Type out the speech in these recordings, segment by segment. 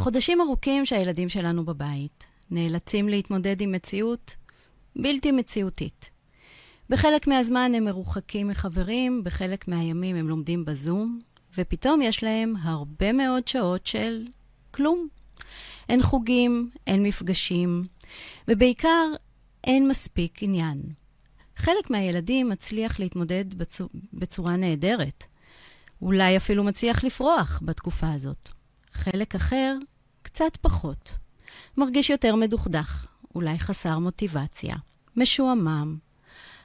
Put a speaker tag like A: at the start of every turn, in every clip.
A: חודשים ארוכים שהילדים שלנו בבית נאלצים להתמודד עם מציאות בלתי מציאותית. בחלק מהזמן הם מרוחקים מחברים, בחלק מהימים הם לומדים בזום, ופתאום יש להם הרבה מאוד שעות של כלום. אין חוגים, אין מפגשים, ובעיקר אין מספיק עניין. חלק מהילדים מצליח להתמודד בצור, בצורה נהדרת. אולי אפילו מצליח לפרוח בתקופה הזאת. חלק אחר, קצת פחות. מרגיש יותר מדוכדך, אולי חסר מוטיבציה, משועמם,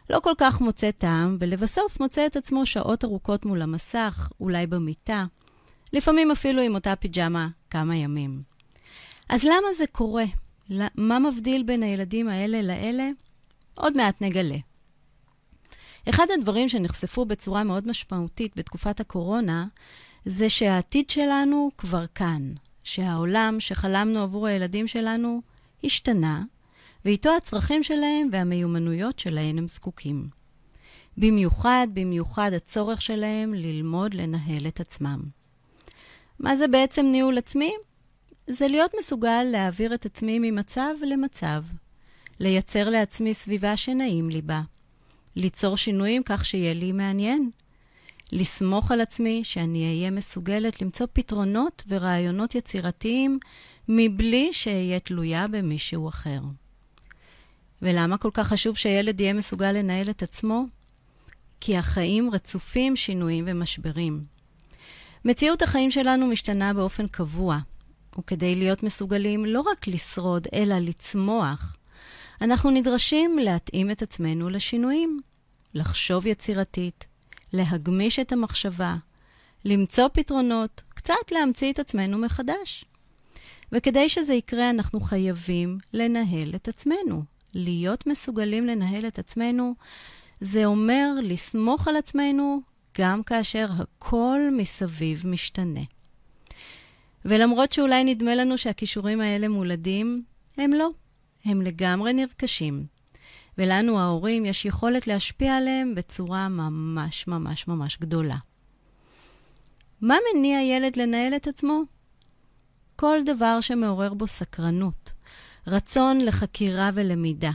A: לא כל כך מוצא טעם, ולבסוף מוצא את עצמו שעות ארוכות מול המסך, אולי במיטה, לפעמים אפילו עם אותה פיג'מה כמה ימים. אז למה זה קורה? מה מבדיל בין הילדים האלה לאלה? עוד מעט נגלה. אחד הדברים שנחשפו בצורה מאוד משמעותית בתקופת הקורונה, זה שהעתיד שלנו כבר כאן, שהעולם שחלמנו עבור הילדים שלנו השתנה, ואיתו הצרכים שלהם והמיומנויות שלהם הם זקוקים. במיוחד, במיוחד הצורך שלהם ללמוד לנהל את עצמם. מה זה בעצם ניהול עצמי? זה להיות מסוגל להעביר את עצמי ממצב למצב, לייצר לעצמי סביבה שנעים לי בה, ליצור שינויים כך שיהיה לי מעניין, לסמוך על עצמי שאני אהיה מסוגלת למצוא פתרונות ורעיונות יצירתיים מבלי שאהיה תלויה במישהו אחר. ולמה כל כך חשוב שילד יהיה מסוגל לנהל את עצמו? כי החיים רצופים שינויים ומשברים. מציאות החיים שלנו משתנה באופן קבוע, וכדי להיות מסוגלים לא רק לשרוד, אלא לצמוח, אנחנו נדרשים להתאים את עצמנו לשינויים, לחשוב יצירתית, להגמיש את המחשבה, למצוא פתרונות, קצת להמציא את עצמנו מחדש. וכדי שזה יקרה, אנחנו חייבים לנהל את עצמנו. להיות מסוגלים לנהל את עצמנו, זה אומר לסמוך על עצמנו גם כאשר הכל מסביב משתנה. ולמרות שאולי נדמה לנו שהכישורים האלה מולדים, הם לא. הם לגמרי נרכשים. ולנו, ההורים, יש יכולת להשפיע עליהם בצורה ממש ממש ממש גדולה. מה מניע ילד לנהל את עצמו? כל דבר שמעורר בו סקרנות, רצון לחקירה ולמידה.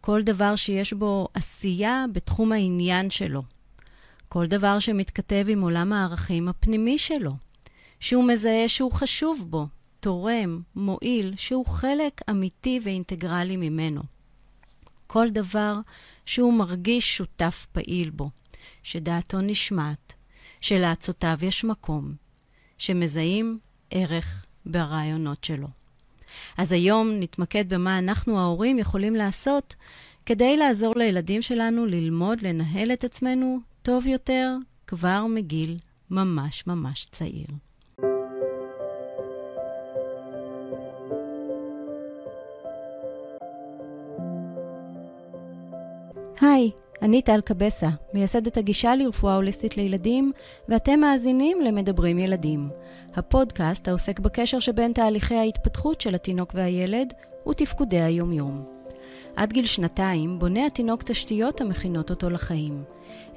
A: כל דבר שיש בו עשייה בתחום העניין שלו. כל דבר שמתכתב עם עולם הערכים הפנימי שלו. שהוא מזהה שהוא חשוב בו, תורם, מועיל, שהוא חלק אמיתי ואינטגרלי ממנו. כל דבר שהוא מרגיש שותף פעיל בו, שדעתו נשמעת, שלעצותיו יש מקום, שמזהים ערך ברעיונות שלו. אז היום נתמקד במה אנחנו ההורים יכולים לעשות כדי לעזור לילדים שלנו ללמוד לנהל את עצמנו טוב יותר כבר מגיל ממש ממש צעיר. היי, אני טל קבסה, מייסדת הגישה לרפואה הוליסטית לילדים, ואתם מאזינים למדברים ילדים, הפודקאסט העוסק בקשר שבין תהליכי ההתפתחות של התינוק והילד ותפקודי היומיום. עד גיל שנתיים בונה התינוק תשתיות המכינות אותו לחיים,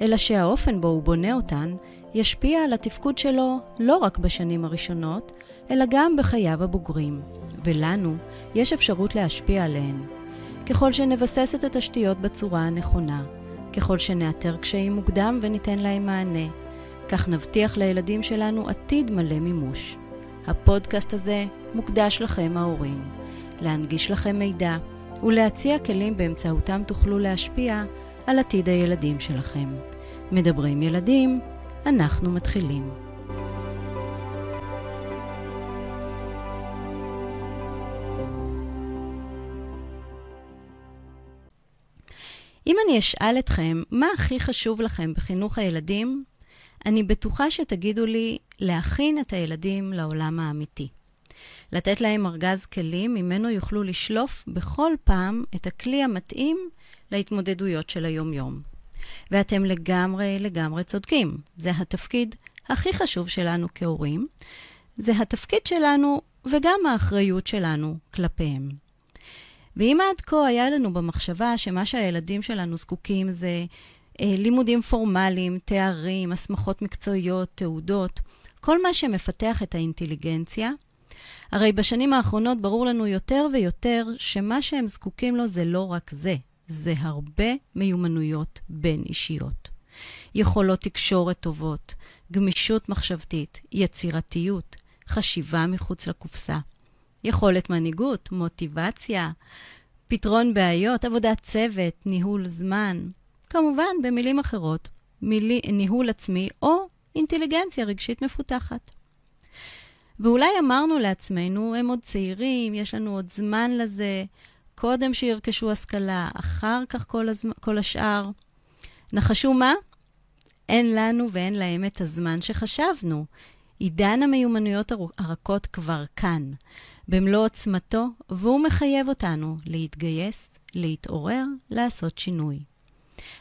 A: אלא שהאופן בו הוא בונה אותן ישפיע על התפקוד שלו לא רק בשנים הראשונות, אלא גם בחייו הבוגרים, ולנו יש אפשרות להשפיע עליהן. ככל שנבסס את התשתיות בצורה הנכונה, ככל שנאתר קשיים מוקדם וניתן להם מענה, כך נבטיח לילדים שלנו עתיד מלא מימוש. הפודקאסט הזה מוקדש לכם ההורים, להנגיש לכם מידע ולהציע כלים באמצעותם תוכלו להשפיע על עתיד הילדים שלכם. מדברים ילדים, אנחנו מתחילים. אם אני אשאל אתכם מה הכי חשוב לכם בחינוך הילדים, אני בטוחה שתגידו לי להכין את הילדים לעולם האמיתי. לתת להם ארגז כלים ממנו יוכלו לשלוף בכל פעם את הכלי המתאים להתמודדויות של היום-יום. ואתם לגמרי לגמרי צודקים. זה התפקיד הכי חשוב שלנו כהורים. זה התפקיד שלנו וגם האחריות שלנו כלפיהם. ואם עד כה היה לנו במחשבה שמה שהילדים שלנו זקוקים זה אה, לימודים פורמליים, תארים, הסמכות מקצועיות, תעודות, כל מה שמפתח את האינטליגנציה, הרי בשנים האחרונות ברור לנו יותר ויותר שמה שהם זקוקים לו זה לא רק זה, זה הרבה מיומנויות בין אישיות. יכולות תקשורת טובות, גמישות מחשבתית, יצירתיות, חשיבה מחוץ לקופסה, יכולת מנהיגות, מוטיבציה, פתרון בעיות, עבודת צוות, ניהול זמן. כמובן, במילים אחרות, מילי, ניהול עצמי או אינטליגנציה רגשית מפותחת. ואולי אמרנו לעצמנו, הם עוד צעירים, יש לנו עוד זמן לזה, קודם שירכשו השכלה, אחר כך כל, הזמן, כל השאר. נחשו מה? אין לנו ואין להם את הזמן שחשבנו. עידן המיומנויות הרכות כבר כאן, במלוא עוצמתו, והוא מחייב אותנו להתגייס, להתעורר, לעשות שינוי.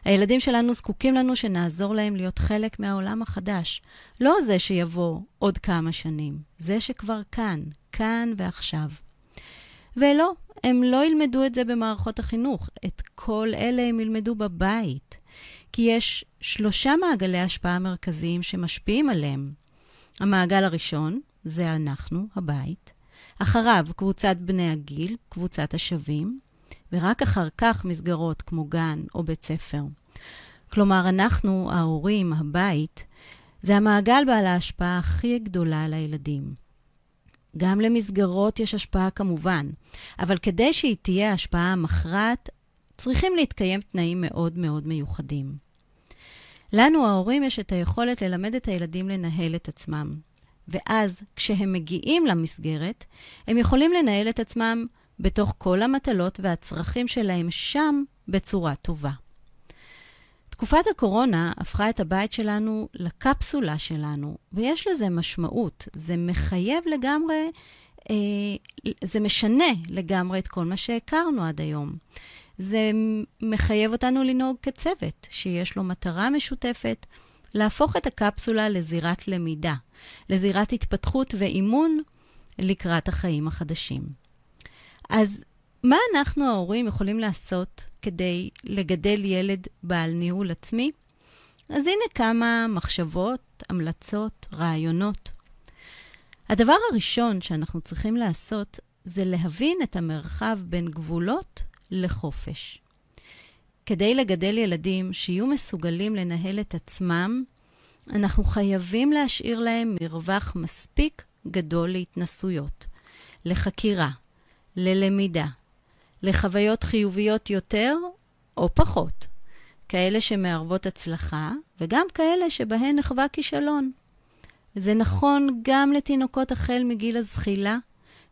A: הילדים שלנו זקוקים לנו שנעזור להם להיות חלק מהעולם החדש. לא זה שיבוא עוד כמה שנים, זה שכבר כאן, כאן ועכשיו. ולא, הם לא ילמדו את זה במערכות החינוך, את כל אלה הם ילמדו בבית. כי יש שלושה מעגלי השפעה מרכזיים שמשפיעים עליהם. המעגל הראשון זה אנחנו, הבית. אחריו קבוצת בני הגיל, קבוצת השווים, ורק אחר כך מסגרות כמו גן או בית ספר. כלומר, אנחנו, ההורים, הבית, זה המעגל בעל ההשפעה הכי גדולה על הילדים. גם למסגרות יש השפעה כמובן, אבל כדי שהיא תהיה השפעה מכרעת, צריכים להתקיים תנאים מאוד מאוד מיוחדים. לנו, ההורים, יש את היכולת ללמד את הילדים לנהל את עצמם. ואז, כשהם מגיעים למסגרת, הם יכולים לנהל את עצמם בתוך כל המטלות והצרכים שלהם שם בצורה טובה. תקופת הקורונה הפכה את הבית שלנו לקפסולה שלנו, ויש לזה משמעות. זה מחייב לגמרי, אה, זה משנה לגמרי את כל מה שהכרנו עד היום. זה מחייב אותנו לנהוג כצוות, שיש לו מטרה משותפת, להפוך את הקפסולה לזירת למידה, לזירת התפתחות ואימון לקראת החיים החדשים. אז מה אנחנו ההורים יכולים לעשות כדי לגדל ילד בעל ניהול עצמי? אז הנה כמה מחשבות, המלצות, רעיונות. הדבר הראשון שאנחנו צריכים לעשות זה להבין את המרחב בין גבולות לחופש. כדי לגדל ילדים שיהיו מסוגלים לנהל את עצמם, אנחנו חייבים להשאיר להם מרווח מספיק גדול להתנסויות, לחקירה, ללמידה, לחוויות חיוביות יותר או פחות, כאלה שמערבות הצלחה וגם כאלה שבהן נחווה כישלון. זה נכון גם לתינוקות החל מגיל הזחילה,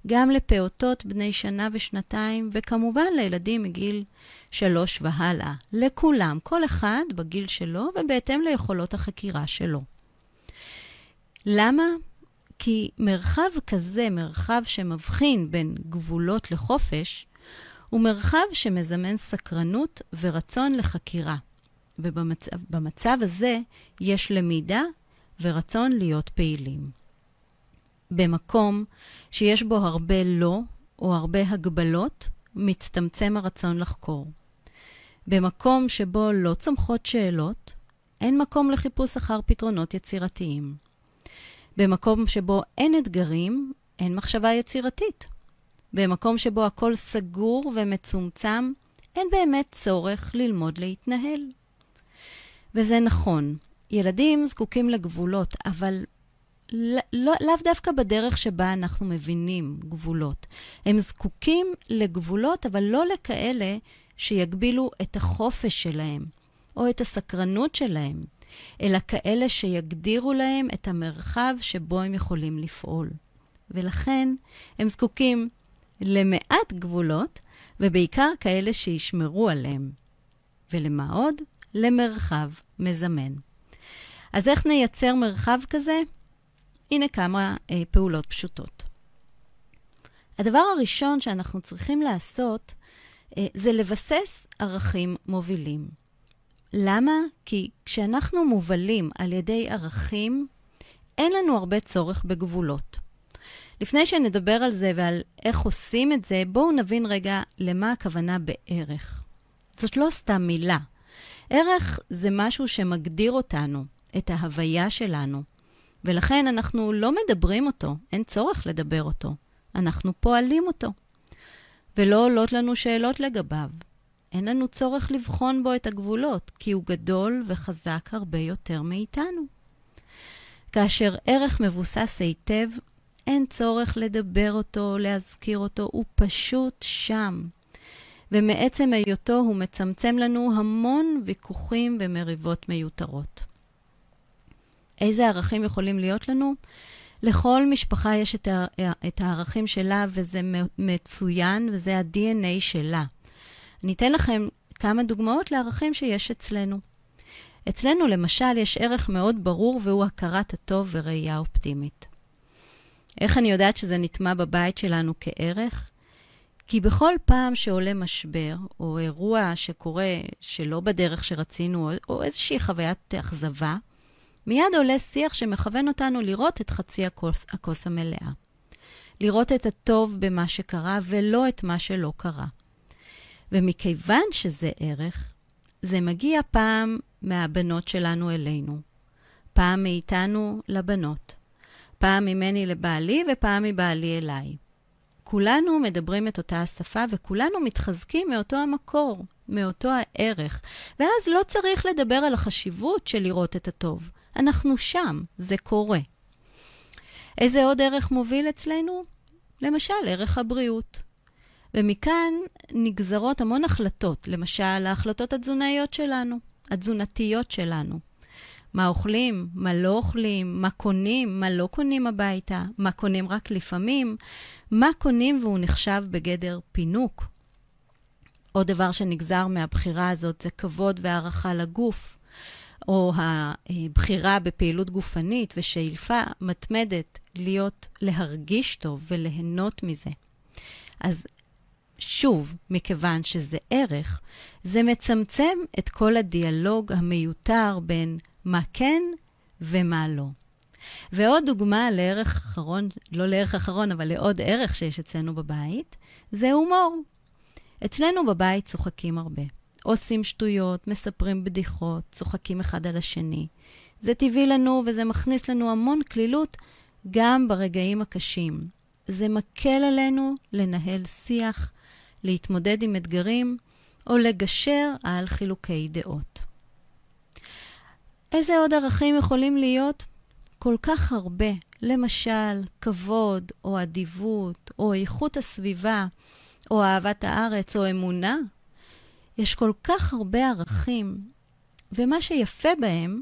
A: גם לפעוטות בני שנה ושנתיים, וכמובן לילדים מגיל שלוש והלאה. לכולם, כל אחד בגיל שלו ובהתאם ליכולות החקירה שלו. למה? כי מרחב כזה, מרחב שמבחין בין גבולות לחופש, הוא מרחב שמזמן סקרנות ורצון לחקירה. ובמצב הזה יש למידה ורצון להיות פעילים. במקום שיש בו הרבה לא או הרבה הגבלות, מצטמצם הרצון לחקור. במקום שבו לא צומחות שאלות, אין מקום לחיפוש אחר פתרונות יצירתיים. במקום שבו אין אתגרים, אין מחשבה יצירתית. במקום שבו הכל סגור ומצומצם, אין באמת צורך ללמוד להתנהל. וזה נכון, ילדים זקוקים לגבולות, אבל לא, לאו דווקא בדרך שבה אנחנו מבינים גבולות. הם זקוקים לגבולות, אבל לא לכאלה שיגבילו את החופש שלהם או את הסקרנות שלהם, אלא כאלה שיגדירו להם את המרחב שבו הם יכולים לפעול. ולכן הם זקוקים למעט גבולות, ובעיקר כאלה שישמרו עליהם. ולמה עוד? למרחב מזמן. אז איך נייצר מרחב כזה? הנה כמה אה, פעולות פשוטות. הדבר הראשון שאנחנו צריכים לעשות אה, זה לבסס ערכים מובילים. למה? כי כשאנחנו מובלים על ידי ערכים, אין לנו הרבה צורך בגבולות. לפני שנדבר על זה ועל איך עושים את זה, בואו נבין רגע למה הכוונה בערך. זאת לא סתם מילה. ערך זה משהו שמגדיר אותנו, את ההוויה שלנו, ולכן אנחנו לא מדברים אותו, אין צורך לדבר אותו. אנחנו פועלים אותו. ולא עולות לנו שאלות לגביו. אין לנו צורך לבחון בו את הגבולות, כי הוא גדול וחזק הרבה יותר מאיתנו. כאשר ערך מבוסס היטב, אין צורך לדבר אותו, להזכיר אותו, הוא פשוט שם. ומעצם היותו הוא מצמצם לנו המון ויכוחים ומריבות מיותרות. איזה ערכים יכולים להיות לנו? לכל משפחה יש את, ה- את הערכים שלה, וזה מצוין, וזה ה-DNA שלה. אני אתן לכם כמה דוגמאות לערכים שיש אצלנו. אצלנו, למשל, יש ערך מאוד ברור, והוא הכרת הטוב וראייה אופטימית. איך אני יודעת שזה נטמע בבית שלנו כערך? כי בכל פעם שעולה משבר, או אירוע שקורה שלא בדרך שרצינו, או איזושהי חוויית אכזבה, מיד עולה שיח שמכוון אותנו לראות את חצי הכוס, הכוס המלאה. לראות את הטוב במה שקרה ולא את מה שלא קרה. ומכיוון שזה ערך, זה מגיע פעם מהבנות שלנו אלינו, פעם מאיתנו לבנות, פעם ממני לבעלי ופעם מבעלי אליי. כולנו מדברים את אותה השפה וכולנו מתחזקים מאותו המקור, מאותו הערך, ואז לא צריך לדבר על החשיבות של לראות את הטוב. אנחנו שם, זה קורה. איזה עוד ערך מוביל אצלנו? למשל, ערך הבריאות. ומכאן נגזרות המון החלטות, למשל, ההחלטות התזונאיות שלנו, התזונתיות שלנו. מה אוכלים, מה לא אוכלים, מה קונים, מה לא קונים הביתה, מה קונים רק לפעמים, מה קונים והוא נחשב בגדר פינוק. עוד דבר שנגזר מהבחירה הזאת זה כבוד והערכה לגוף. או הבחירה בפעילות גופנית ושאיפה מתמדת להיות, להרגיש טוב וליהנות מזה. אז שוב, מכיוון שזה ערך, זה מצמצם את כל הדיאלוג המיותר בין מה כן ומה לא. ועוד דוגמה לערך אחרון, לא לערך אחרון, אבל לעוד ערך שיש אצלנו בבית, זה הומור. אצלנו בבית צוחקים הרבה. עושים שטויות, מספרים בדיחות, צוחקים אחד על השני. זה טבעי לנו וזה מכניס לנו המון כלילות גם ברגעים הקשים. זה מקל עלינו לנהל שיח, להתמודד עם אתגרים או לגשר על חילוקי דעות. איזה עוד ערכים יכולים להיות? כל כך הרבה. למשל, כבוד, או אדיבות, או איכות הסביבה, או אהבת הארץ, או אמונה, יש כל כך הרבה ערכים, ומה שיפה בהם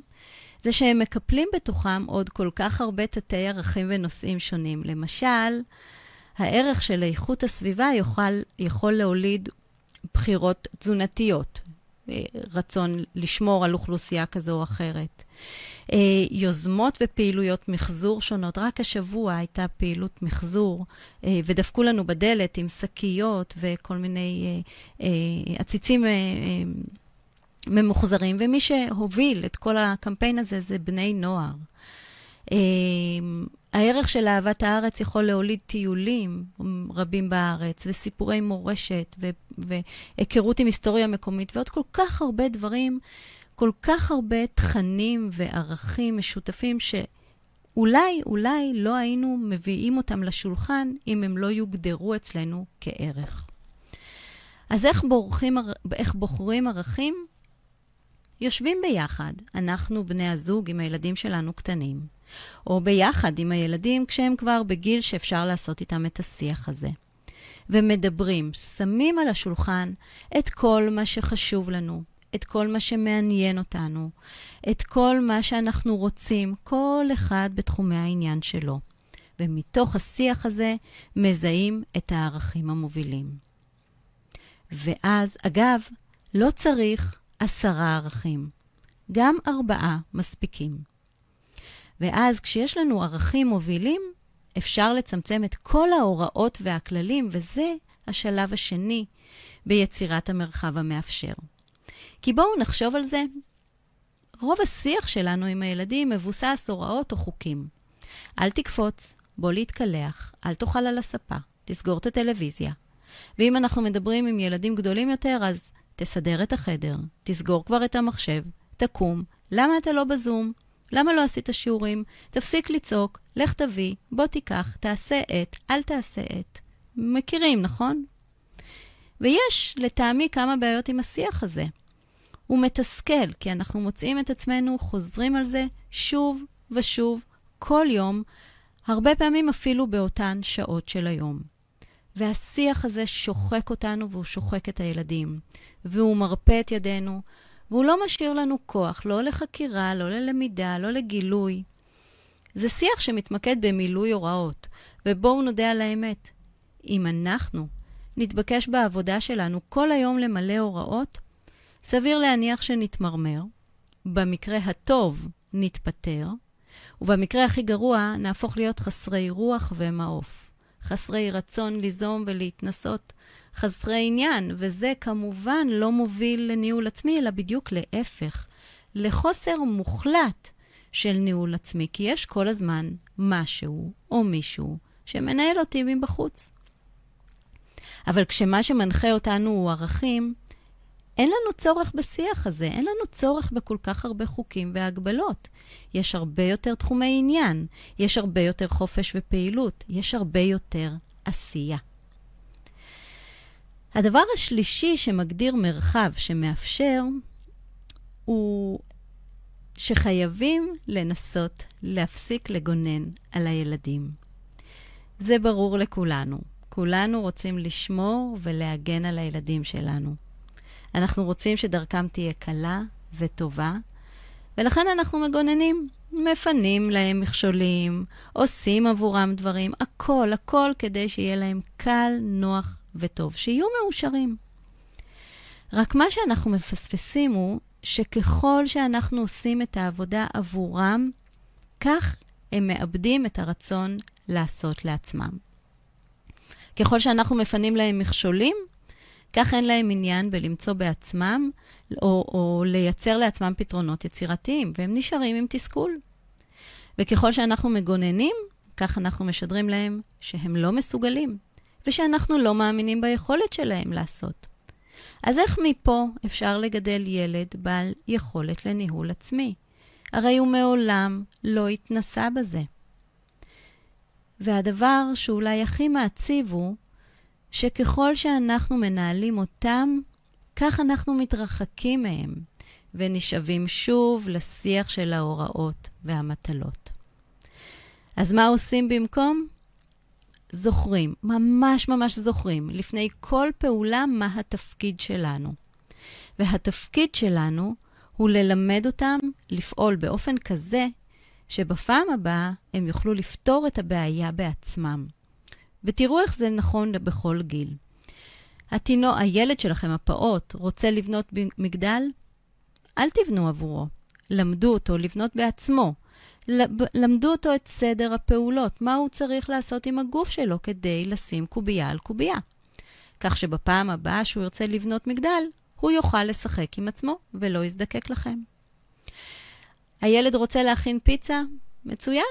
A: זה שהם מקפלים בתוכם עוד כל כך הרבה תתי ערכים ונושאים שונים. למשל, הערך של איכות הסביבה יוכל, יכול להוליד בחירות תזונתיות, רצון לשמור על אוכלוסייה כזו או אחרת. אה, יוזמות ופעילויות מחזור שונות. רק השבוע הייתה פעילות מחזור, אה, ודפקו לנו בדלת עם שקיות וכל מיני אה, עציצים ממוחזרים, ומי שהוביל את כל הקמפיין הזה זה בני נוער. הערך של אהבת הארץ יכול להוליד טיולים רבים בארץ, וסיפורי מורשת, והיכרות עם היסטוריה מקומית, ועוד כל כך הרבה דברים כל כך הרבה תכנים וערכים משותפים שאולי, אולי לא היינו מביאים אותם לשולחן אם הם לא יוגדרו אצלנו כערך. אז איך, בורחים, איך בוחרים ערכים? יושבים ביחד, אנחנו בני הזוג עם הילדים שלנו קטנים, או ביחד עם הילדים כשהם כבר בגיל שאפשר לעשות איתם את השיח הזה. ומדברים, שמים על השולחן את כל מה שחשוב לנו, את כל מה שמעניין אותנו, את כל מה שאנחנו רוצים, כל אחד בתחומי העניין שלו. ומתוך השיח הזה מזהים את הערכים המובילים. ואז, אגב, לא צריך עשרה ערכים, גם ארבעה מספיקים. ואז כשיש לנו ערכים מובילים, אפשר לצמצם את כל ההוראות והכללים, וזה השלב השני ביצירת המרחב המאפשר. כי בואו נחשוב על זה. רוב השיח שלנו עם הילדים מבוסס הוראות או חוקים. אל תקפוץ, בוא להתקלח, אל תאכל על הספה, תסגור את הטלוויזיה. ואם אנחנו מדברים עם ילדים גדולים יותר, אז תסדר את החדר, תסגור כבר את המחשב, תקום, למה אתה לא בזום? למה לא עשית שיעורים? תפסיק לצעוק, לך תביא, בוא תיקח, תעשה את, אל תעשה את. מכירים, נכון? ויש לטעמי כמה בעיות עם השיח הזה. הוא מתסכל, כי אנחנו מוצאים את עצמנו חוזרים על זה שוב ושוב, כל יום, הרבה פעמים אפילו באותן שעות של היום. והשיח הזה שוחק אותנו והוא שוחק את הילדים, והוא מרפה את ידינו, והוא לא משאיר לנו כוח, לא לחקירה, לא ללמידה, לא לגילוי. זה שיח שמתמקד במילוי הוראות, ובואו נודה על האמת. אם אנחנו נתבקש בעבודה שלנו כל היום למלא הוראות, סביר להניח שנתמרמר, במקרה הטוב נתפטר, ובמקרה הכי גרוע נהפוך להיות חסרי רוח ומעוף, חסרי רצון ליזום ולהתנסות, חסרי עניין, וזה כמובן לא מוביל לניהול עצמי, אלא בדיוק להפך, לחוסר מוחלט של ניהול עצמי, כי יש כל הזמן משהו או מישהו שמנהל אותי מבחוץ. אבל כשמה שמנחה אותנו הוא ערכים, אין לנו צורך בשיח הזה, אין לנו צורך בכל כך הרבה חוקים והגבלות. יש הרבה יותר תחומי עניין, יש הרבה יותר חופש ופעילות, יש הרבה יותר עשייה. הדבר השלישי שמגדיר מרחב שמאפשר, הוא שחייבים לנסות להפסיק לגונן על הילדים. זה ברור לכולנו. כולנו רוצים לשמור ולהגן על הילדים שלנו. אנחנו רוצים שדרכם תהיה קלה וטובה, ולכן אנחנו מגוננים, מפנים להם מכשולים, עושים עבורם דברים, הכל, הכל כדי שיהיה להם קל, נוח וטוב, שיהיו מאושרים. רק מה שאנחנו מפספסים הוא שככל שאנחנו עושים את העבודה עבורם, כך הם מאבדים את הרצון לעשות לעצמם. ככל שאנחנו מפנים להם מכשולים, כך אין להם עניין בלמצוא בעצמם או, או לייצר לעצמם פתרונות יצירתיים, והם נשארים עם תסכול. וככל שאנחנו מגוננים, כך אנחנו משדרים להם שהם לא מסוגלים, ושאנחנו לא מאמינים ביכולת שלהם לעשות. אז איך מפה אפשר לגדל ילד בעל יכולת לניהול עצמי? הרי הוא מעולם לא התנסה בזה. והדבר שאולי הכי מעציב הוא שככל שאנחנו מנהלים אותם, כך אנחנו מתרחקים מהם ונשאבים שוב לשיח של ההוראות והמטלות. אז מה עושים במקום? זוכרים, ממש ממש זוכרים, לפני כל פעולה מה התפקיד שלנו. והתפקיד שלנו הוא ללמד אותם לפעול באופן כזה שבפעם הבאה הם יוכלו לפתור את הבעיה בעצמם. ותראו איך זה נכון בכל גיל. התינו, הילד שלכם, הפעוט, רוצה לבנות מגדל? אל תבנו עבורו. למדו אותו לבנות בעצמו. למדו אותו את סדר הפעולות, מה הוא צריך לעשות עם הגוף שלו כדי לשים קובייה על קובייה. כך שבפעם הבאה שהוא ירצה לבנות מגדל, הוא יוכל לשחק עם עצמו ולא יזדקק לכם. הילד רוצה להכין פיצה? מצוין.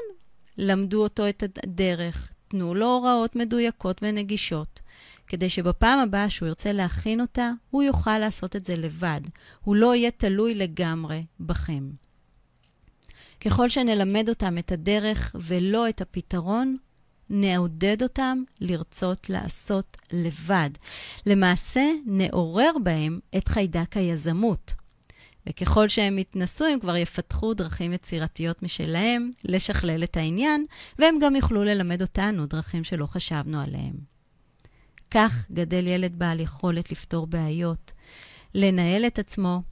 A: למדו אותו את הדרך, תנו לו הוראות מדויקות ונגישות, כדי שבפעם הבאה שהוא ירצה להכין אותה, הוא יוכל לעשות את זה לבד. הוא לא יהיה תלוי לגמרי בכם. ככל שנלמד אותם את הדרך ולא את הפתרון, נעודד אותם לרצות לעשות לבד. למעשה, נעורר בהם את חיידק היזמות. וככל שהם יתנסו, הם כבר יפתחו דרכים יצירתיות משלהם לשכלל את העניין, והם גם יוכלו ללמד אותנו דרכים שלא חשבנו עליהם. כך גדל ילד בעל יכולת לפתור בעיות, לנהל את עצמו,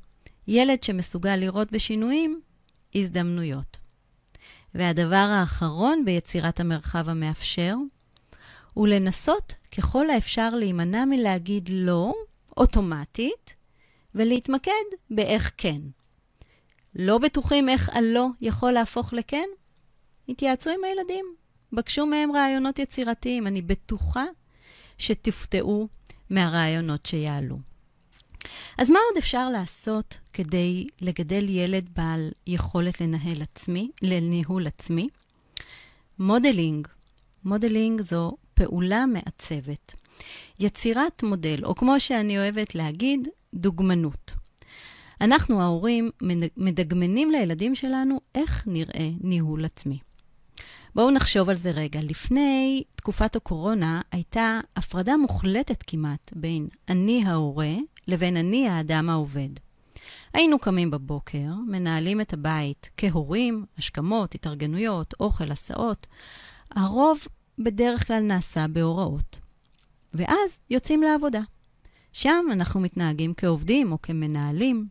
A: ילד שמסוגל לראות בשינויים הזדמנויות. והדבר האחרון ביצירת המרחב המאפשר, הוא לנסות ככל האפשר להימנע מלהגיד לא אוטומטית, ולהתמקד באיך כן. לא בטוחים איך הלא יכול להפוך לכן? התייעצו עם הילדים, בקשו מהם רעיונות יצירתיים. אני בטוחה שתופתעו מהרעיונות שיעלו. אז מה עוד אפשר לעשות כדי לגדל ילד בעל יכולת לנהל עצמי, לניהול עצמי? modeling. modeling זו פעולה מעצבת. יצירת מודל, או כמו שאני אוהבת להגיד, דוגמנות. אנחנו, ההורים, מדגמנים לילדים שלנו איך נראה ניהול עצמי. בואו נחשוב על זה רגע. לפני תקופת הקורונה הייתה הפרדה מוחלטת כמעט בין אני ההורה לבין אני האדם העובד. היינו קמים בבוקר, מנהלים את הבית כהורים, השכמות, התארגנויות, אוכל, הסעות. הרוב בדרך כלל נעשה בהוראות. ואז יוצאים לעבודה. שם אנחנו מתנהגים כעובדים או כמנהלים.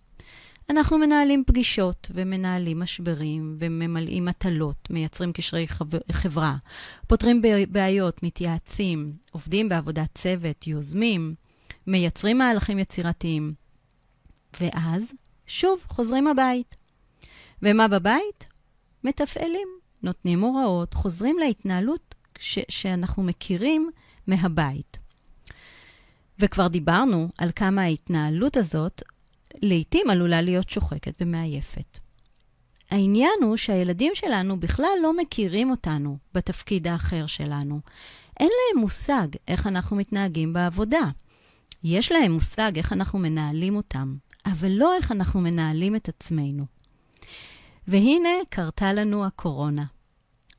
A: אנחנו מנהלים פגישות ומנהלים משברים וממלאים מטלות, מייצרים קשרי חברה, פותרים בעיות, מתייעצים, עובדים בעבודת צוות, יוזמים, מייצרים מהלכים יצירתיים. ואז שוב חוזרים הבית. ומה בבית? מתפעלים, נותנים הוראות, חוזרים להתנהלות ש- שאנחנו מכירים מהבית. וכבר דיברנו על כמה ההתנהלות הזאת לעתים עלולה להיות שוחקת ומעייפת. העניין הוא שהילדים שלנו בכלל לא מכירים אותנו בתפקיד האחר שלנו. אין להם מושג איך אנחנו מתנהגים בעבודה. יש להם מושג איך אנחנו מנהלים אותם, אבל לא איך אנחנו מנהלים את עצמנו. והנה קרתה לנו הקורונה,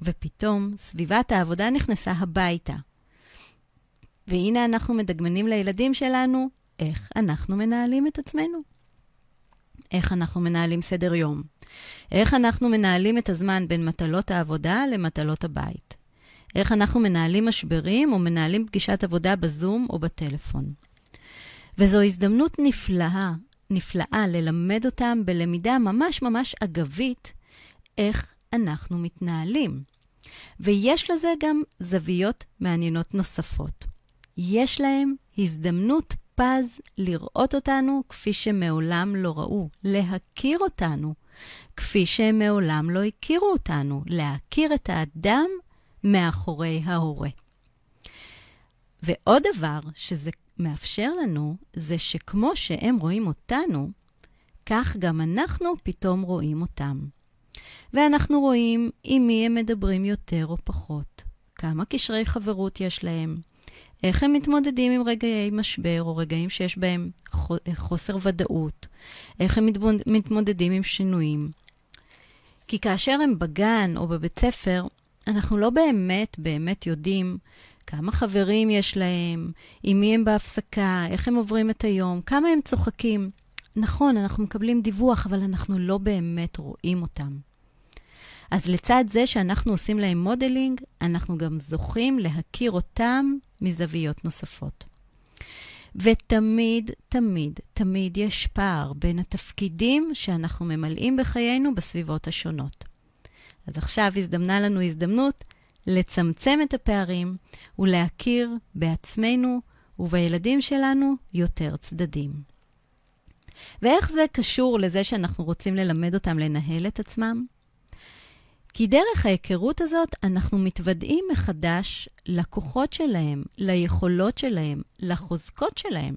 A: ופתאום סביבת העבודה נכנסה הביתה. והנה אנחנו מדגמנים לילדים שלנו איך אנחנו מנהלים את עצמנו. איך אנחנו מנהלים סדר יום. איך אנחנו מנהלים את הזמן בין מטלות העבודה למטלות הבית. איך אנחנו מנהלים משברים או מנהלים פגישת עבודה בזום או בטלפון. וזו הזדמנות נפלאה, נפלאה ללמד אותם בלמידה ממש ממש אגבית איך אנחנו מתנהלים. ויש לזה גם זוויות מעניינות נוספות. יש להם הזדמנות פז לראות אותנו כפי שמעולם לא ראו, להכיר אותנו כפי שהם מעולם לא הכירו אותנו, להכיר את האדם מאחורי ההורה. ועוד דבר שזה מאפשר לנו, זה שכמו שהם רואים אותנו, כך גם אנחנו פתאום רואים אותם. ואנחנו רואים עם מי הם מדברים יותר או פחות, כמה קשרי חברות יש להם, איך הם מתמודדים עם רגעי משבר או רגעים שיש בהם חוסר ודאות, איך הם מתמודדים עם שינויים. כי כאשר הם בגן או בבית ספר, אנחנו לא באמת באמת יודעים כמה חברים יש להם, עם מי הם בהפסקה, איך הם עוברים את היום, כמה הם צוחקים. נכון, אנחנו מקבלים דיווח, אבל אנחנו לא באמת רואים אותם. אז לצד זה שאנחנו עושים להם modeling, אנחנו גם זוכים להכיר אותם מזוויות נוספות. ותמיד, תמיד, תמיד יש פער בין התפקידים שאנחנו ממלאים בחיינו בסביבות השונות. אז עכשיו הזדמנה לנו הזדמנות לצמצם את הפערים ולהכיר בעצמנו ובילדים שלנו יותר צדדים. ואיך זה קשור לזה שאנחנו רוצים ללמד אותם לנהל את עצמם? כי דרך ההיכרות הזאת אנחנו מתוודעים מחדש לכוחות שלהם, ליכולות שלהם, לחוזקות שלהם.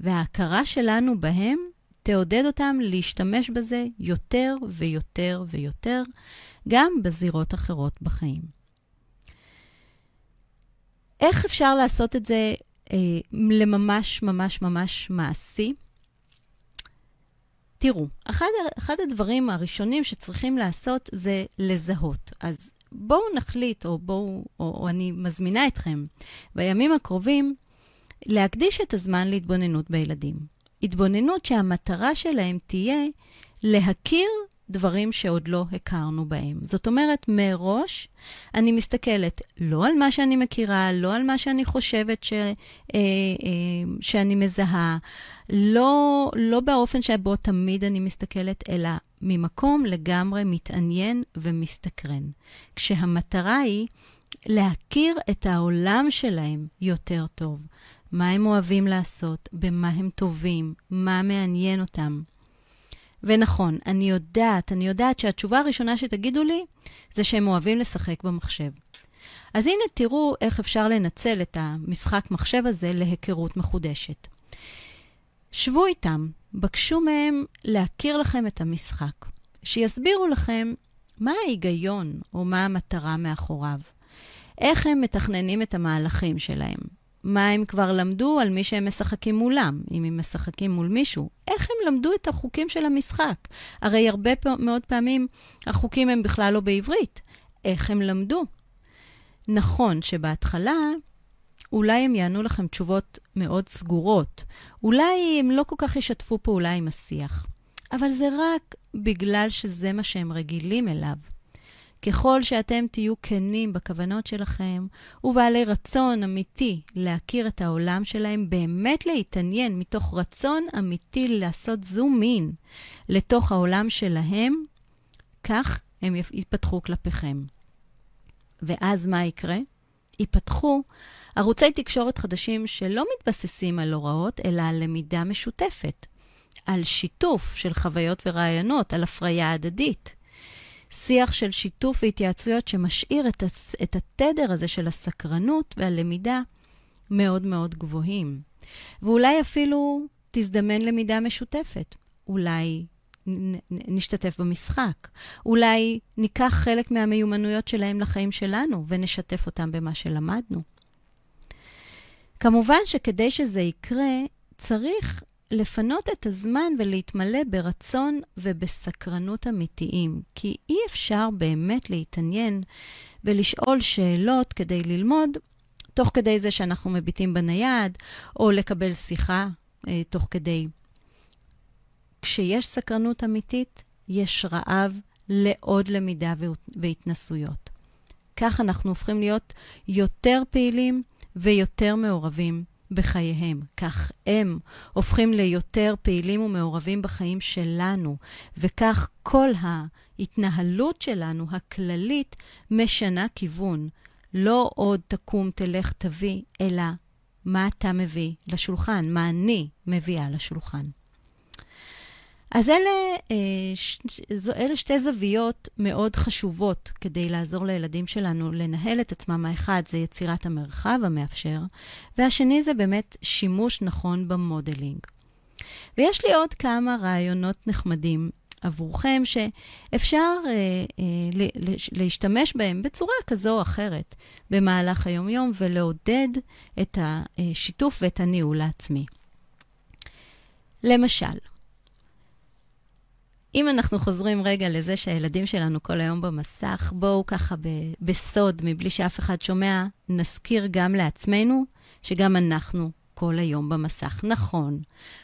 A: וההכרה שלנו בהם תעודד אותם להשתמש בזה יותר ויותר ויותר, גם בזירות אחרות בחיים. איך אפשר לעשות את זה אה, לממש ממש ממש מעשי? תראו, אחד, אחד הדברים הראשונים שצריכים לעשות זה לזהות. אז בואו נחליט, או בואו, או, או אני מזמינה אתכם, בימים הקרובים, להקדיש את הזמן להתבוננות בילדים. התבוננות שהמטרה שלהם תהיה להכיר דברים שעוד לא הכרנו בהם. זאת אומרת, מראש אני מסתכלת לא על מה שאני מכירה, לא על מה שאני חושבת ש, אה, אה, שאני מזהה, לא, לא באופן שבו תמיד אני מסתכלת, אלא ממקום לגמרי מתעניין ומסתקרן. כשהמטרה היא להכיר את העולם שלהם יותר טוב. מה הם אוהבים לעשות, במה הם טובים, מה מעניין אותם. ונכון, אני יודעת, אני יודעת שהתשובה הראשונה שתגידו לי זה שהם אוהבים לשחק במחשב. אז הנה תראו איך אפשר לנצל את המשחק מחשב הזה להיכרות מחודשת. שבו איתם, בקשו מהם להכיר לכם את המשחק, שיסבירו לכם מה ההיגיון או מה המטרה מאחוריו, איך הם מתכננים את המהלכים שלהם, מה הם כבר למדו על מי שהם משחקים מולם, אם הם משחקים מול מישהו. איך הם למדו את החוקים של המשחק? הרי הרבה מאוד פעמים החוקים הם בכלל לא בעברית. איך הם למדו? נכון שבהתחלה אולי הם יענו לכם תשובות מאוד סגורות. אולי הם לא כל כך ישתפו פעולה עם השיח. אבל זה רק בגלל שזה מה שהם רגילים אליו. ככל שאתם תהיו כנים בכוונות שלכם ובעלי רצון אמיתי להכיר את העולם שלהם, באמת להתעניין מתוך רצון אמיתי לעשות זום אין לתוך העולם שלהם, כך הם יפתחו כלפיכם. ואז מה יקרה? ייפתחו ערוצי תקשורת חדשים שלא מתבססים על הוראות, אלא על למידה משותפת, על שיתוף של חוויות ורעיונות, על הפריה הדדית. שיח של שיתוף והתייעצויות שמשאיר את, הס, את התדר הזה של הסקרנות והלמידה מאוד מאוד גבוהים. ואולי אפילו תזדמן למידה משותפת. אולי נשתתף במשחק. אולי ניקח חלק מהמיומנויות שלהם לחיים שלנו ונשתף אותם במה שלמדנו. כמובן שכדי שזה יקרה, צריך לפנות את הזמן ולהתמלא ברצון ובסקרנות אמיתיים, כי אי אפשר באמת להתעניין ולשאול שאלות כדי ללמוד, תוך כדי זה שאנחנו מביטים בנייד, או לקבל שיחה אה, תוך כדי. כשיש סקרנות אמיתית, יש רעב לעוד למידה והתנסויות. כך אנחנו הופכים להיות יותר פעילים ויותר מעורבים בחייהם. כך הם הופכים ליותר פעילים ומעורבים בחיים שלנו, וכך כל ההתנהלות שלנו, הכללית, משנה כיוון. לא עוד תקום, תלך, תביא, אלא מה אתה מביא לשולחן, מה אני מביאה לשולחן. אז אלה, אה, אלה שתי זוויות מאוד חשובות כדי לעזור לילדים שלנו לנהל את עצמם. האחד זה יצירת המרחב המאפשר, והשני זה באמת שימוש נכון במודלינג. ויש לי עוד כמה רעיונות נחמדים עבורכם, שאפשר אה, אה, להשתמש בהם בצורה כזו או אחרת במהלך היומיום ולעודד את השיתוף ואת הניהול העצמי. למשל, אם אנחנו חוזרים רגע לזה שהילדים שלנו כל היום במסך, בואו ככה ב- בסוד, מבלי שאף אחד שומע, נזכיר גם לעצמנו שגם אנחנו כל היום במסך. נכון,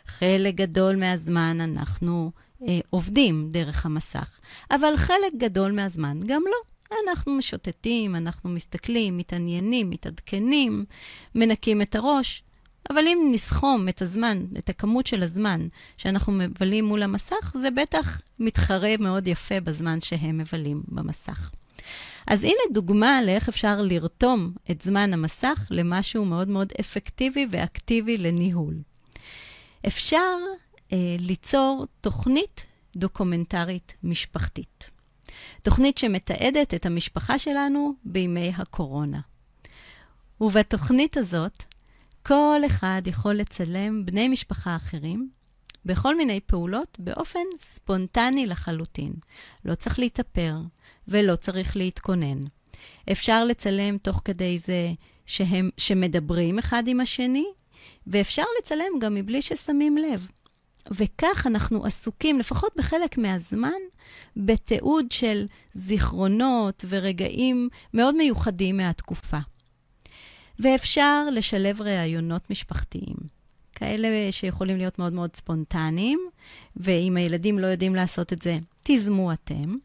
A: חלק גדול מהזמן אנחנו אה, עובדים דרך המסך, אבל חלק גדול מהזמן גם לא. אנחנו משוטטים, אנחנו מסתכלים, מתעניינים, מתעדכנים, מנקים את הראש, אבל אם נסכום את הזמן, את הכמות של הזמן שאנחנו מבלים מול המסך, זה בטח מתחרה מאוד יפה בזמן שהם מבלים במסך. אז הנה דוגמה לאיך אפשר לרתום את זמן המסך למשהו מאוד מאוד אפקטיבי ואקטיבי לניהול. אפשר אה, ליצור תוכנית דוקומנטרית משפחתית. תוכנית שמתעדת את המשפחה שלנו בימי הקורונה. ובתוכנית הזאת כל אחד יכול לצלם בני משפחה אחרים בכל מיני פעולות באופן ספונטני לחלוטין. לא צריך להתאפר ולא צריך להתכונן. אפשר לצלם תוך כדי זה שהם, שמדברים אחד עם השני, ואפשר לצלם גם מבלי ששמים לב. וכך אנחנו עסוקים, לפחות בחלק מהזמן, בתיעוד של זיכרונות ורגעים מאוד מיוחדים מהתקופה. ואפשר לשלב ראיונות משפחתיים. כאלה שיכולים להיות מאוד מאוד ספונטניים, ואם הילדים לא יודעים לעשות את זה, תיזמו אתם.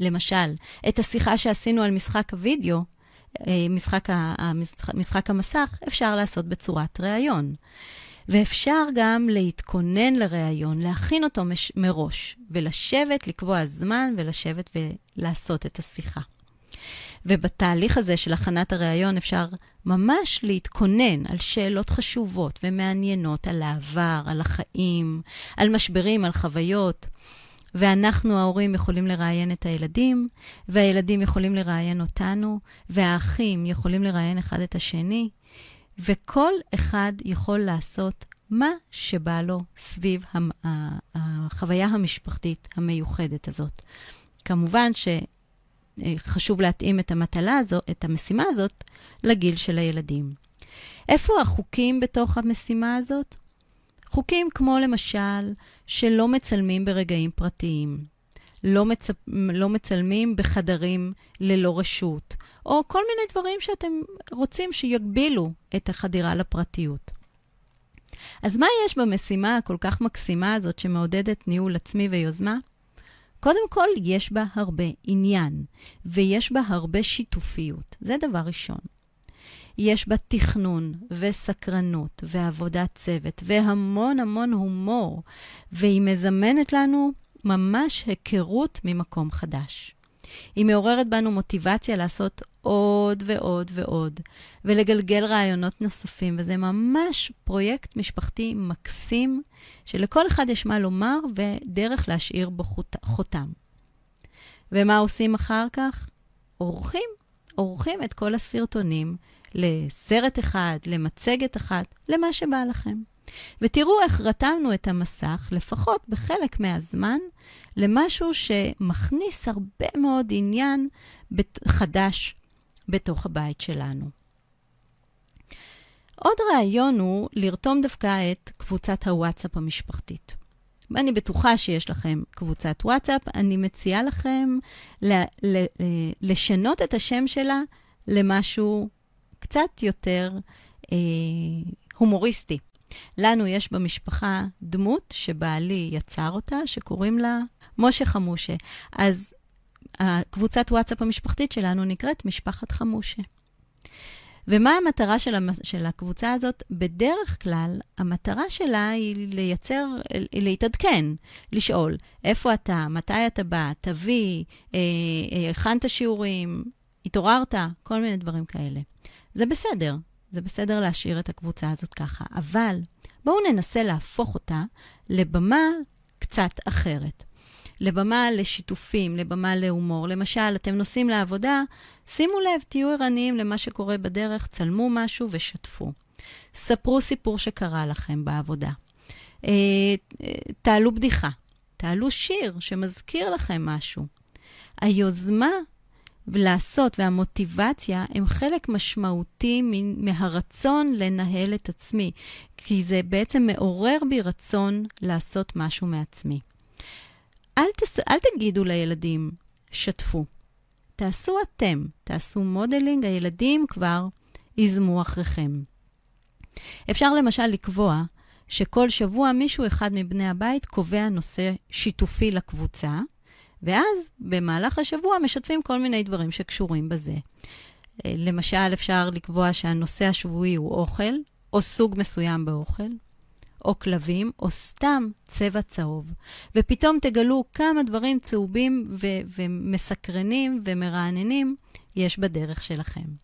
A: למשל, את השיחה שעשינו על משחק הוידאו, אה, משחק, משחק המסך, אפשר לעשות בצורת ראיון. ואפשר גם להתכונן לראיון, להכין אותו מש, מראש, ולשבת, לקבוע זמן, ולשבת ולעשות את השיחה. ובתהליך הזה של הכנת הראיון אפשר ממש להתכונן על שאלות חשובות ומעניינות על העבר, על החיים, על משברים, על חוויות. ואנחנו, ההורים, יכולים לראיין את הילדים, והילדים יכולים לראיין אותנו, והאחים יכולים לראיין אחד את השני, וכל אחד יכול לעשות מה שבא לו סביב החוויה המשפחתית המיוחדת הזאת. כמובן ש... חשוב להתאים את המטלה הזו, את המשימה הזאת, לגיל של הילדים. איפה החוקים בתוך המשימה הזאת? חוקים כמו למשל, שלא מצלמים ברגעים פרטיים, לא, מצ... לא מצלמים בחדרים ללא רשות, או כל מיני דברים שאתם רוצים שיגבילו את החדירה לפרטיות. אז מה יש במשימה הכל כך מקסימה הזאת שמעודדת ניהול עצמי ויוזמה? קודם כל, יש בה הרבה עניין, ויש בה הרבה שיתופיות. זה דבר ראשון. יש בה תכנון וסקרנות ועבודת צוות והמון המון הומור, והיא מזמנת לנו ממש היכרות ממקום חדש. היא מעוררת בנו מוטיבציה לעשות עוד ועוד ועוד, ולגלגל רעיונות נוספים, וזה ממש פרויקט משפחתי מקסים, שלכל אחד יש מה לומר ודרך להשאיר בו חותם. ומה עושים אחר כך? עורכים, עורכים את כל הסרטונים לסרט אחד, למצגת אחת, למה שבא לכם. ותראו איך רתמנו את המסך, לפחות בחלק מהזמן, למשהו שמכניס הרבה מאוד עניין חדש בתוך הבית שלנו. עוד רעיון הוא לרתום דווקא את קבוצת הוואטסאפ המשפחתית. ואני בטוחה שיש לכם קבוצת וואטסאפ, אני מציעה לכם לשנות את השם שלה למשהו קצת יותר אה, הומוריסטי. לנו יש במשפחה דמות שבעלי יצר אותה, שקוראים לה משה חמושה. אז הקבוצת וואטסאפ המשפחתית שלנו נקראת משפחת חמושה. ומה המטרה של, המ... של הקבוצה הזאת? בדרך כלל, המטרה שלה היא לייצר, להתעדכן, לשאול, איפה אתה, מתי אתה בא, תביא, אה, אה, הכנת שיעורים, התעוררת, כל מיני דברים כאלה. זה בסדר, זה בסדר להשאיר את הקבוצה הזאת ככה, אבל בואו ננסה להפוך אותה לבמה קצת אחרת. לבמה לשיתופים, לבמה להומור. למשל, אתם נוסעים לעבודה, שימו לב, תהיו ערניים למה שקורה בדרך, צלמו משהו ושתפו. ספרו סיפור שקרה לכם בעבודה. אה, תעלו בדיחה, תעלו שיר שמזכיר לכם משהו. היוזמה לעשות והמוטיבציה הם חלק משמעותי מהרצון לנהל את עצמי, כי זה בעצם מעורר בי רצון לעשות משהו מעצמי. אל, תס... אל תגידו לילדים, שתפו. תעשו אתם, תעשו modeling, הילדים כבר ייזמו אחריכם. אפשר למשל לקבוע שכל שבוע מישהו אחד מבני הבית קובע נושא שיתופי לקבוצה, ואז במהלך השבוע משתפים כל מיני דברים שקשורים בזה. אה, למשל, אפשר לקבוע שהנושא השבועי הוא אוכל, או סוג מסוים באוכל, או כלבים, או סתם צבע צהוב. ופתאום תגלו כמה דברים צהובים ו- ומסקרנים ומרעננים יש בדרך שלכם.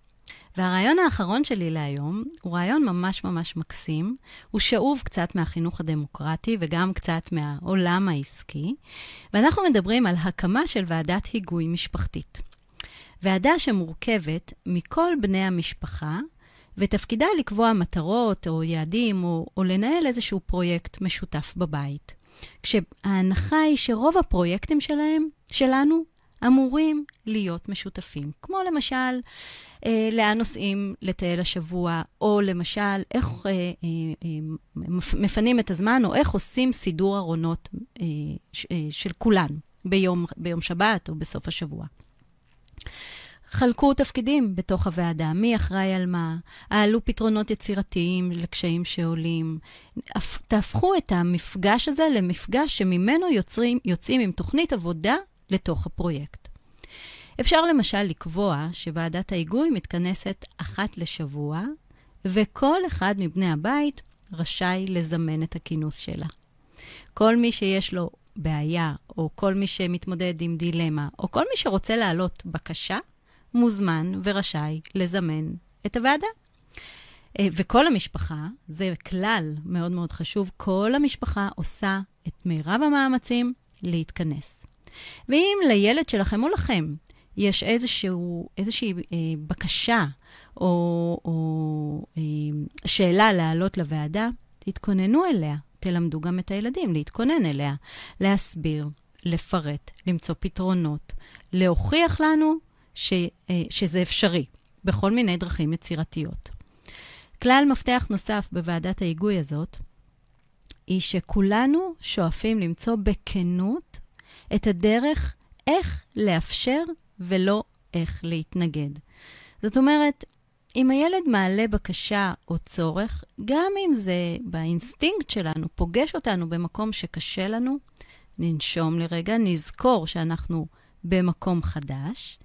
A: והרעיון האחרון שלי להיום הוא רעיון ממש ממש מקסים. הוא שאוב קצת מהחינוך הדמוקרטי וגם קצת מהעולם העסקי, ואנחנו מדברים על הקמה של ועדת היגוי משפחתית. ועדה שמורכבת מכל בני המשפחה, ותפקידה לקבוע מטרות או יעדים או, או לנהל איזשהו פרויקט משותף בבית. כשההנחה היא שרוב הפרויקטים שלהם, שלנו, אמורים להיות משותפים. כמו למשל, אה, לאן נוסעים לטייל השבוע, או למשל, איך אה, אה, אה, מפנים את הזמן, או איך עושים סידור ארונות אה, ש, אה, של כולן ביום, ביום שבת או בסוף השבוע. חלקו תפקידים בתוך הוועדה, מי אחראי על מה, העלו פתרונות יצירתיים לקשיים שעולים. תהפכו את המפגש הזה למפגש שממנו יוצרים, יוצאים עם תוכנית עבודה לתוך הפרויקט. אפשר למשל לקבוע שוועדת ההיגוי מתכנסת אחת לשבוע, וכל אחד מבני הבית רשאי לזמן את הכינוס שלה. כל מי שיש לו בעיה, או כל מי שמתמודד עם דילמה, או כל מי שרוצה להעלות בקשה, מוזמן ורשאי לזמן את הוועדה. אה, וכל המשפחה, זה כלל מאוד מאוד חשוב, כל המשפחה עושה את מירב המאמצים להתכנס. ואם לילד שלכם או לכם יש איזשהו, איזושהי אה, בקשה או, או אה, שאלה להעלות לוועדה, תתכוננו אליה. תלמדו גם את הילדים להתכונן אליה, להסביר, לפרט, למצוא פתרונות, להוכיח לנו ש, אה, שזה אפשרי, בכל מיני דרכים יצירתיות. כלל מפתח נוסף בוועדת ההיגוי הזאת, היא שכולנו שואפים למצוא בכנות את הדרך איך לאפשר ולא איך להתנגד. זאת אומרת, אם הילד מעלה בקשה או צורך, גם אם זה באינסטינקט שלנו, פוגש אותנו במקום שקשה לנו, ננשום לרגע, נזכור שאנחנו במקום חדש,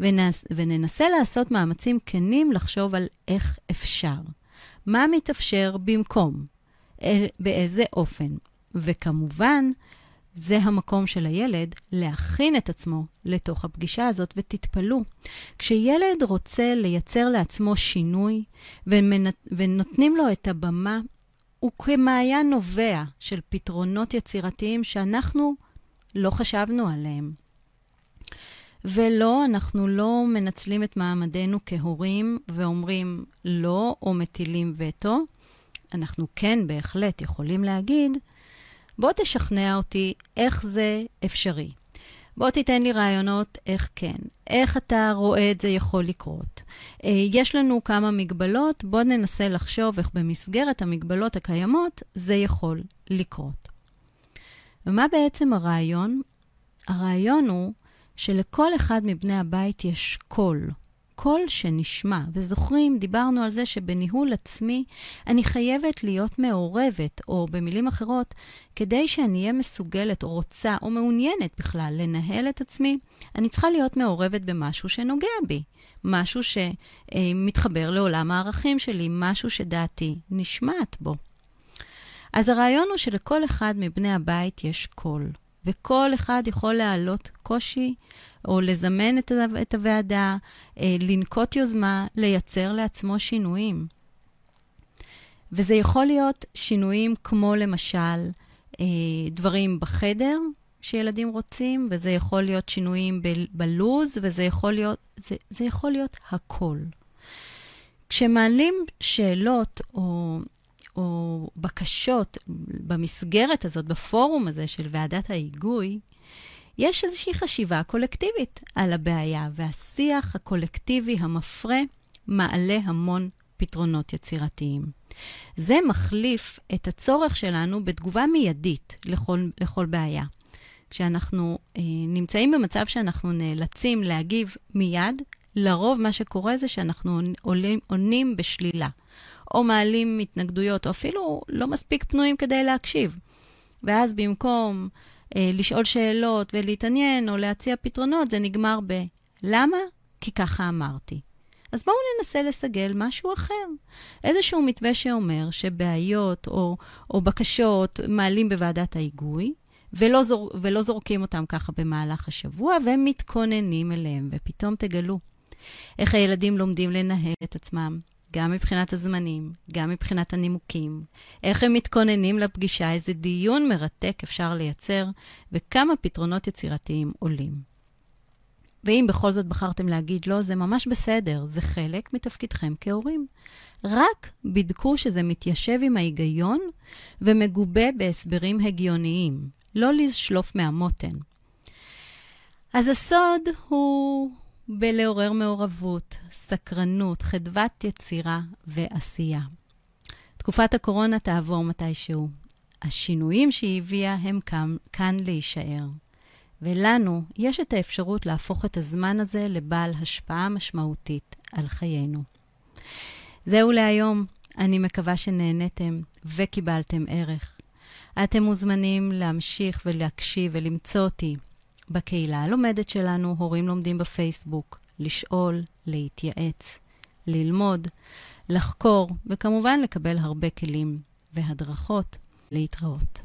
A: ונס, וננסה לעשות מאמצים כנים לחשוב על איך אפשר. מה מתאפשר במקום? באיזה אופן? וכמובן, זה המקום של הילד להכין את עצמו לתוך הפגישה הזאת, ותתפלאו. כשילד רוצה לייצר לעצמו שינוי ונותנים לו את הבמה, הוא כמעיין נובע של פתרונות יצירתיים שאנחנו לא חשבנו עליהם. ולא, אנחנו לא מנצלים את מעמדנו כהורים ואומרים לא או מטילים וטו. אנחנו כן בהחלט יכולים להגיד, בוא תשכנע אותי איך זה אפשרי. בוא תיתן לי רעיונות איך כן, איך אתה רואה את זה יכול לקרות. אה, יש לנו כמה מגבלות, בוא ננסה לחשוב איך במסגרת המגבלות הקיימות זה יכול לקרות. ומה בעצם הרעיון? הרעיון הוא שלכל אחד מבני הבית יש קול. קול שנשמע. וזוכרים, דיברנו על זה שבניהול עצמי אני חייבת להיות מעורבת, או במילים אחרות, כדי שאני אהיה מסוגלת, או רוצה, או מעוניינת בכלל לנהל את עצמי, אני צריכה להיות מעורבת במשהו שנוגע בי. משהו שמתחבר לעולם הערכים שלי, משהו שדעתי נשמעת בו. אז הרעיון הוא שלכל אחד מבני הבית יש קול. וכל אחד יכול להעלות קושי או לזמן את, את הוועדה, אה, לנקוט יוזמה, לייצר לעצמו שינויים. וזה יכול להיות שינויים כמו למשל אה, דברים בחדר שילדים רוצים, וזה יכול להיות שינויים ב- בלוז, וזה יכול להיות, זה, זה יכול להיות הכל. כשמעלים שאלות או או בקשות במסגרת הזאת, בפורום הזה של ועדת ההיגוי, יש איזושהי חשיבה קולקטיבית על הבעיה, והשיח הקולקטיבי המפרה מעלה המון פתרונות יצירתיים. זה מחליף את הצורך שלנו בתגובה מיידית לכל, לכל בעיה. כשאנחנו אה, נמצאים במצב שאנחנו נאלצים להגיב מיד, לרוב מה שקורה זה שאנחנו עולים, עונים בשלילה. או מעלים התנגדויות, או אפילו לא מספיק פנויים כדי להקשיב. ואז במקום אה, לשאול שאלות ולהתעניין או להציע פתרונות, זה נגמר ב- למה? כי ככה אמרתי. אז בואו ננסה לסגל משהו אחר. איזשהו מתווה שאומר שבעיות או, או בקשות מעלים בוועדת ההיגוי, ולא, זור, ולא זורקים אותם ככה במהלך השבוע, והם מתכוננים אליהם, ופתאום תגלו איך הילדים לומדים לנהל את עצמם, גם מבחינת הזמנים, גם מבחינת הנימוקים, איך הם מתכוננים לפגישה, איזה דיון מרתק אפשר לייצר, וכמה פתרונות יצירתיים עולים. ואם בכל זאת בחרתם להגיד לא, זה ממש בסדר, זה חלק מתפקידכם כהורים. רק בדקו שזה מתיישב עם ההיגיון ומגובה בהסברים הגיוניים, לא לשלוף מהמותן. אז הסוד הוא בלעורר מעורבות, סקרנות, חדוות יצירה ועשייה. תקופת הקורונה תעבור מתישהו. השינויים שהיא הביאה הם כאן, כאן להישאר. ולנו יש את האפשרות להפוך את הזמן הזה לבעל השפעה משמעותית על חיינו. זהו להיום. אני מקווה שנהניתם וקיבלתם ערך. אתם מוזמנים להמשיך ולהקשיב ולמצוא אותי בקהילה הלומדת שלנו, הורים לומדים בפייסבוק, לשאול, להתייעץ, ללמוד, לחקור, וכמובן לקבל הרבה כלים והדרכות להתראות.